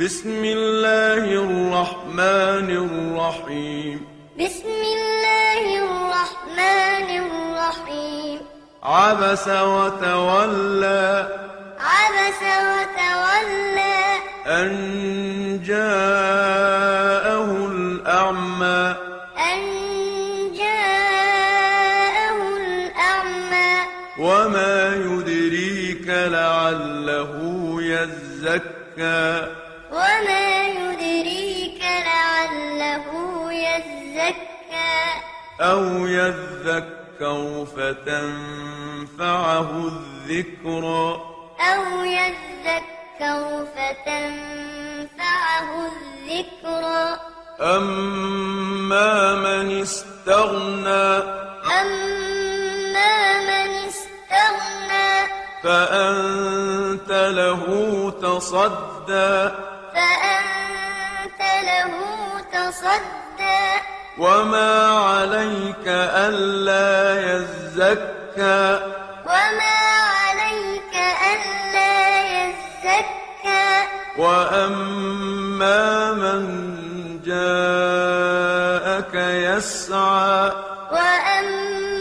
بسم الله الرحمن الرحيم بسم الله الرحمن الرحيم عبس وتولى عبس وتولى أن جاءه الأعمى أن جاءه الأعمى وما يدريك لعله يزكى وما يدريك لعله يزكى أو يذكر فتنفعه الذكرى أو يذكر فتنفعه الذكرى أما من استغنى أما من استغنى فأنت له تصدى صدى وما عليك ألا يزكى. وما عليك ألا يزكى. وأما من جاءك يسعى. وأما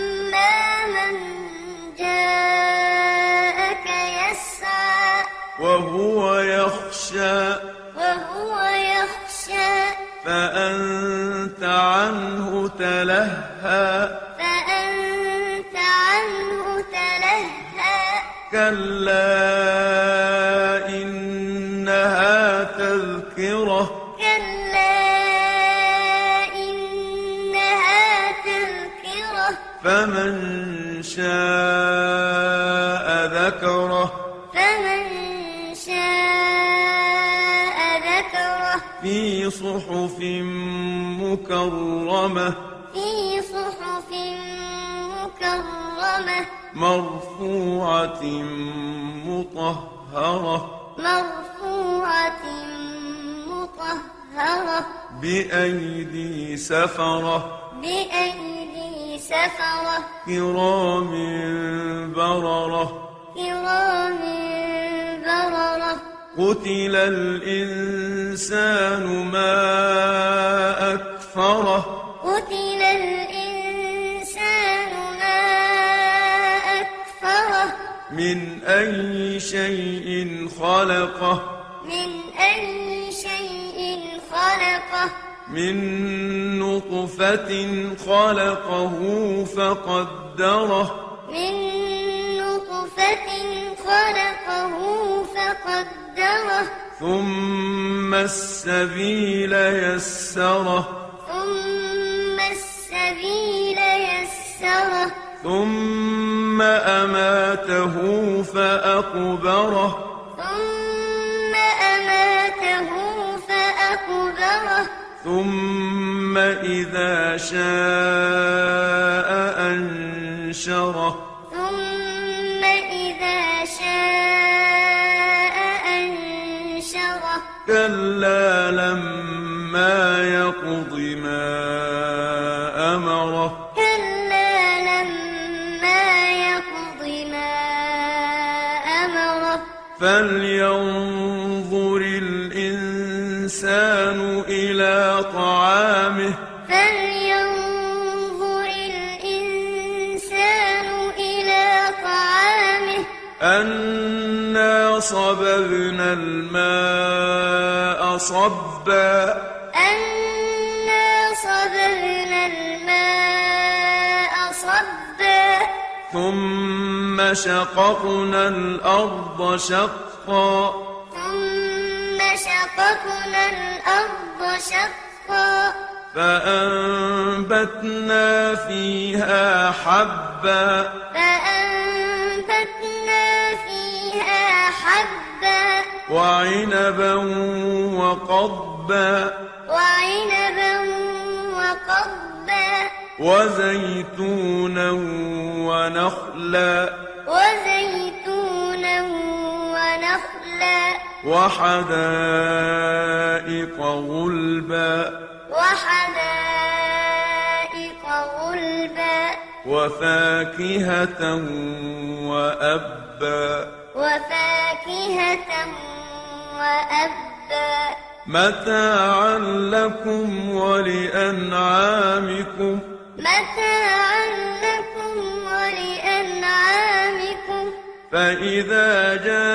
عنه تلهى. فأنت عنه تلهى. كلا إنها تذكرة. كلا إنها تذكرة. فمن شاء ذكره. فمن شاء ذكره. في صحف مكرمة في صحف مكرمة مرفوعة مطهرة مرفوعة مطهرة بأيدي سفرة بأيدي سفرة كرام بررة كرام قتل الإنسان ما أكفره قتل الإنسان ما أكفره من أي شيء خلقه من أي شيء خلقه من نطفة خلقه فقدره من نطفة خلقه فقدره ثم السبيل يسره ثم السبيل يسره ثم أماته فأقبره ثم أماته فأقبره ثم إذا شاء أنشره فلينظر الإنسان إلى طعامه فلينظر الإنسان إلى طعامه أنا صببنا الماء صبا أنا صببنا الماء صبا ثم شققنا الأرض شقا. ثم شققنا الأرض شقا. فأنبتنا فيها حبا. فأنبتنا فيها حبا. وعنبا وقضبا. وعنبا وقضبا. وزيتونا ونخلا. وزيتونا ونخلا وحدائق غلبا وحدائق غلبا وفاكهة وأبا وفاكهة وأبا متاعا لكم ولأنعامكم متاعا فإذا جاءت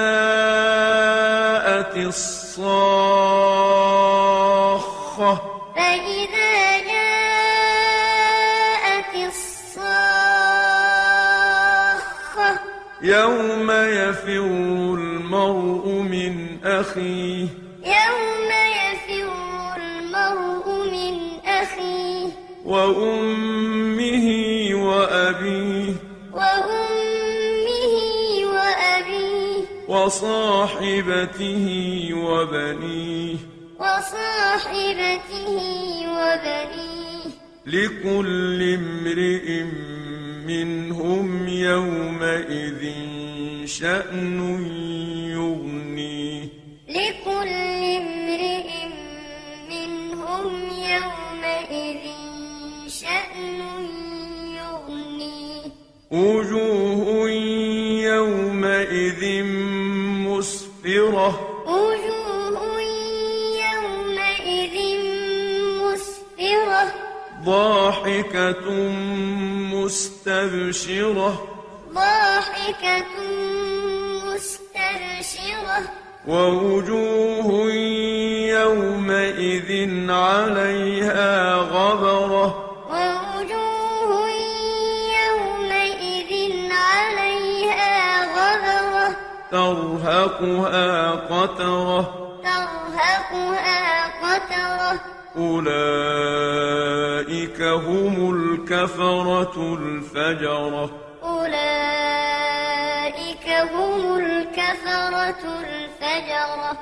الصاخة فإذا جاءت الصاخة يوم يفر المرء من أخيه يوم يفر المرء من أخيه وأمه وصاحبته وبنيه. وصاحبته وبنيه. لكل امرئ منهم يومئذ شأن يغنيه. لكل امرئ منهم يومئذ شأن يغنيه. وجوه الله وجوه يومئذ مسفرة ضاحكة مستبشرة ضاحكة مستبشرة. ووجوه يومئذ عليها ترهقها قترة. ترهقها قترة. أولئك هم الكفرة الفجرة. أولئك هم الكفرة الفجرة.